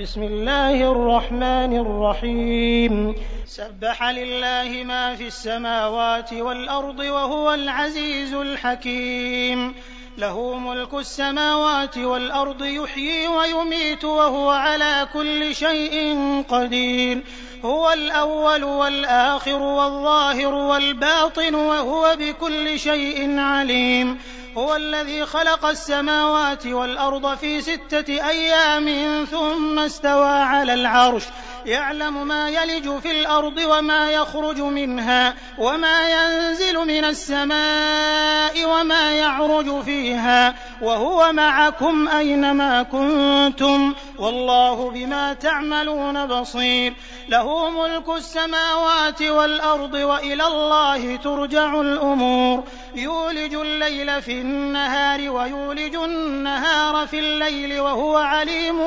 بسم الله الرحمن الرحيم. سبح لله ما في السماوات والأرض وهو العزيز الحكيم. له ملك السماوات والأرض يحيي ويميت وهو على كل شيء قدير. هو الأول والآخر والظاهر والباطن وهو بكل شيء عليم. هو الذي خلق السماوات والأرض في ستة أيام ثم استوى على العرش. يعلم ما يلج في الأرض وما يخرج منها وما ينزل من السماء وما يعرج فيها وهو معكم أينما كنتم والله بما تعملون بصير له ملك السماوات والأرض وإلى الله ترجع الأمور يولج الليل في النهار ويولج النهار في الليل وهو عليم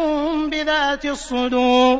بذات الصدور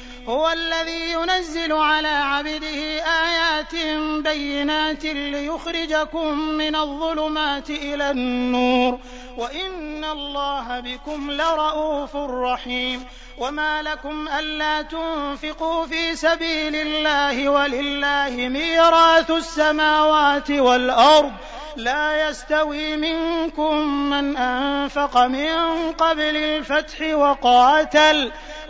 هو الذي ينزل على عبده آيات بينات ليخرجكم من الظلمات إلى النور. وإن الله بكم لرءوف رحيم. وما لكم ألا تنفقوا في سبيل الله ولله ميراث السماوات والأرض. لا يستوي منكم من أنفق من قبل الفتح وقاتل.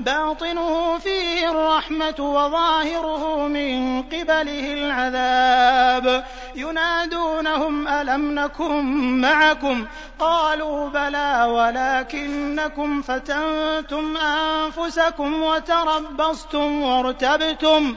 باطنه فيه الرحمة وظاهره من قبله العذاب. ينادونهم ألم نكن معكم؟ قالوا بلى ولكنكم فتنتم أنفسكم وتربصتم وارتبتم.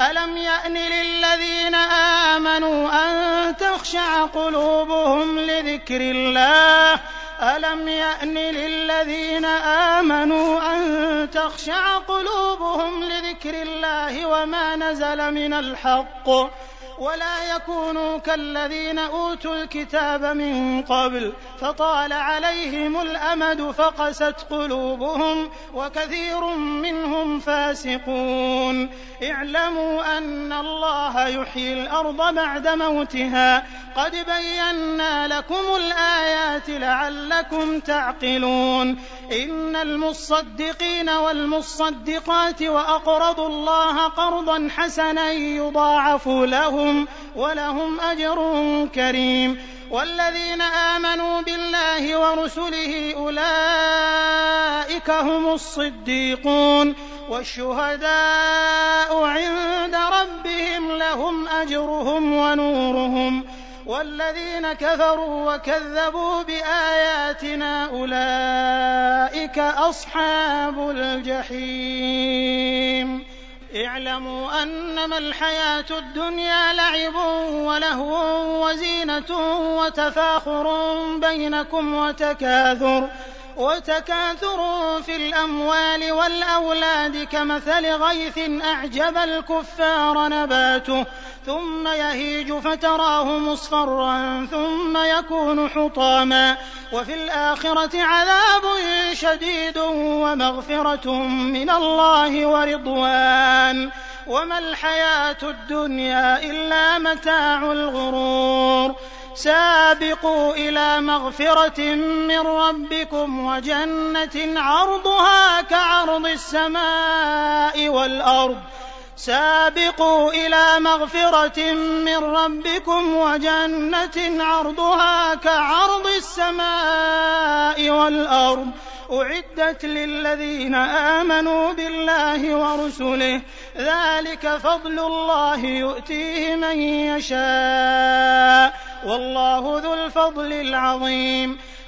ألم يأن للذين آمنوا أن تخشع قلوبهم لذكر الله؟ ألم يأن للذين آمنوا أن تخشع قلوبهم لذكر الله وما نزل من الحق؟ ولا يكونوا كالذين أوتوا الكتاب من قبل فطال عليهم الأمد فقست قلوبهم وكثير منهم فاسقون. اعلموا أن الله يحيي الأرض بعد موتها. قد بينا لكم الآيات لعلكم تعقلون. إن المصدقين والمصدقات وأقرضوا الله قرضا حسنا يضاعف لهم ولهم أجر كريم. والذين آمنوا بالله ورسله أولئك هم الصديقون. والشهداء عند ربهم لهم أجرهم ونورهم. والذين كفروا وكذبوا بآياتنا أولئك أصحاب الجحيم. اعلموا أنما الحياة الدنيا لعب ولهو وزينة وتفاخر بينكم وتكاثر وتكاثر في الأموال والأولاد كمثل غيث أعجب الكفار نباته ثم يهيج فتراه مصفرا ثم يكون حطاما وفي الآخرة عذاب شديد ومغفرة من الله ورضوان وما الحياة الدنيا إلا متاع الغرور سابقوا إلى مغفرة من ربكم وجنة عرضها كعرض السماء والأرض سابقوا إلى مغفرة من ربكم وجنة عرضها كعرض السماء والأرض. أعدت للذين آمنوا بالله ورسله ذلك فضل الله يؤتيه من يشاء. والله ذو الفضل العظيم.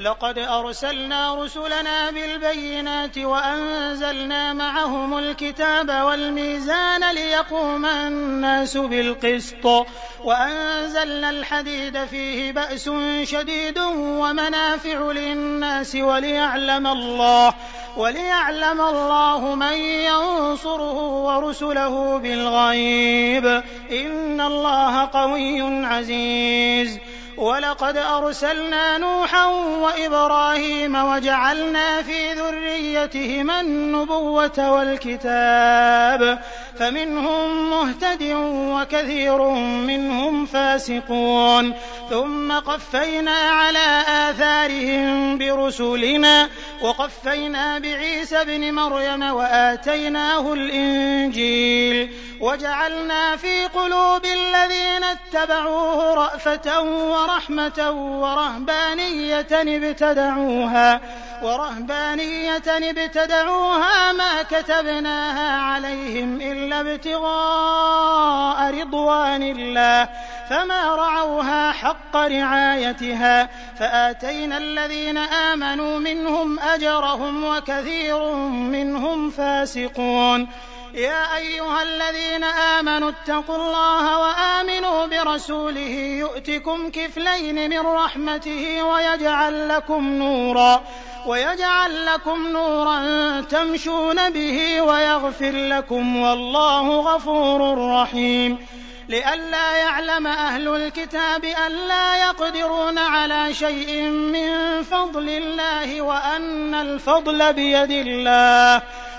لقد أرسلنا رسلنا بالبينات وأنزلنا معهم الكتاب والميزان ليقوم الناس بالقسط وأنزلنا الحديد فيه بأس شديد ومنافع للناس وليعلم الله وليعلم الله من ينصره ورسله بالغيب إن الله قوي عزيز ولقد أرسلنا نوحا وإبراهيم وجعلنا في ذريتهما النبوة والكتاب فمنهم مهتد وكثير منهم فاسقون. ثم قفينا على آثارهم برسلنا وقفينا بعيسى ابن مريم وآتيناه الإنجيل. وجعلنا في قلوب الذين اتبعوه رأفة ورحمة ورهبانية ابتدعوها ورهبانية ابتدعوها ما كتبناها عليهم إلا ابتغاء رضوان الله فما رعوها حق رعايتها فآتينا الذين آمنوا منهم أجرهم وكثير منهم فاسقون. يا أيها الذين آمنوا اتقوا الله وآمنوا برسوله يؤتكم كفلين من رحمته ويجعل لكم نورا ويجعل لكم نورا تمشون به ويغفر لكم والله غفور رحيم. لئلا يعلم أهل الكتاب ألا يقدرون على شيء من فضل الله وأن الفضل بيد الله.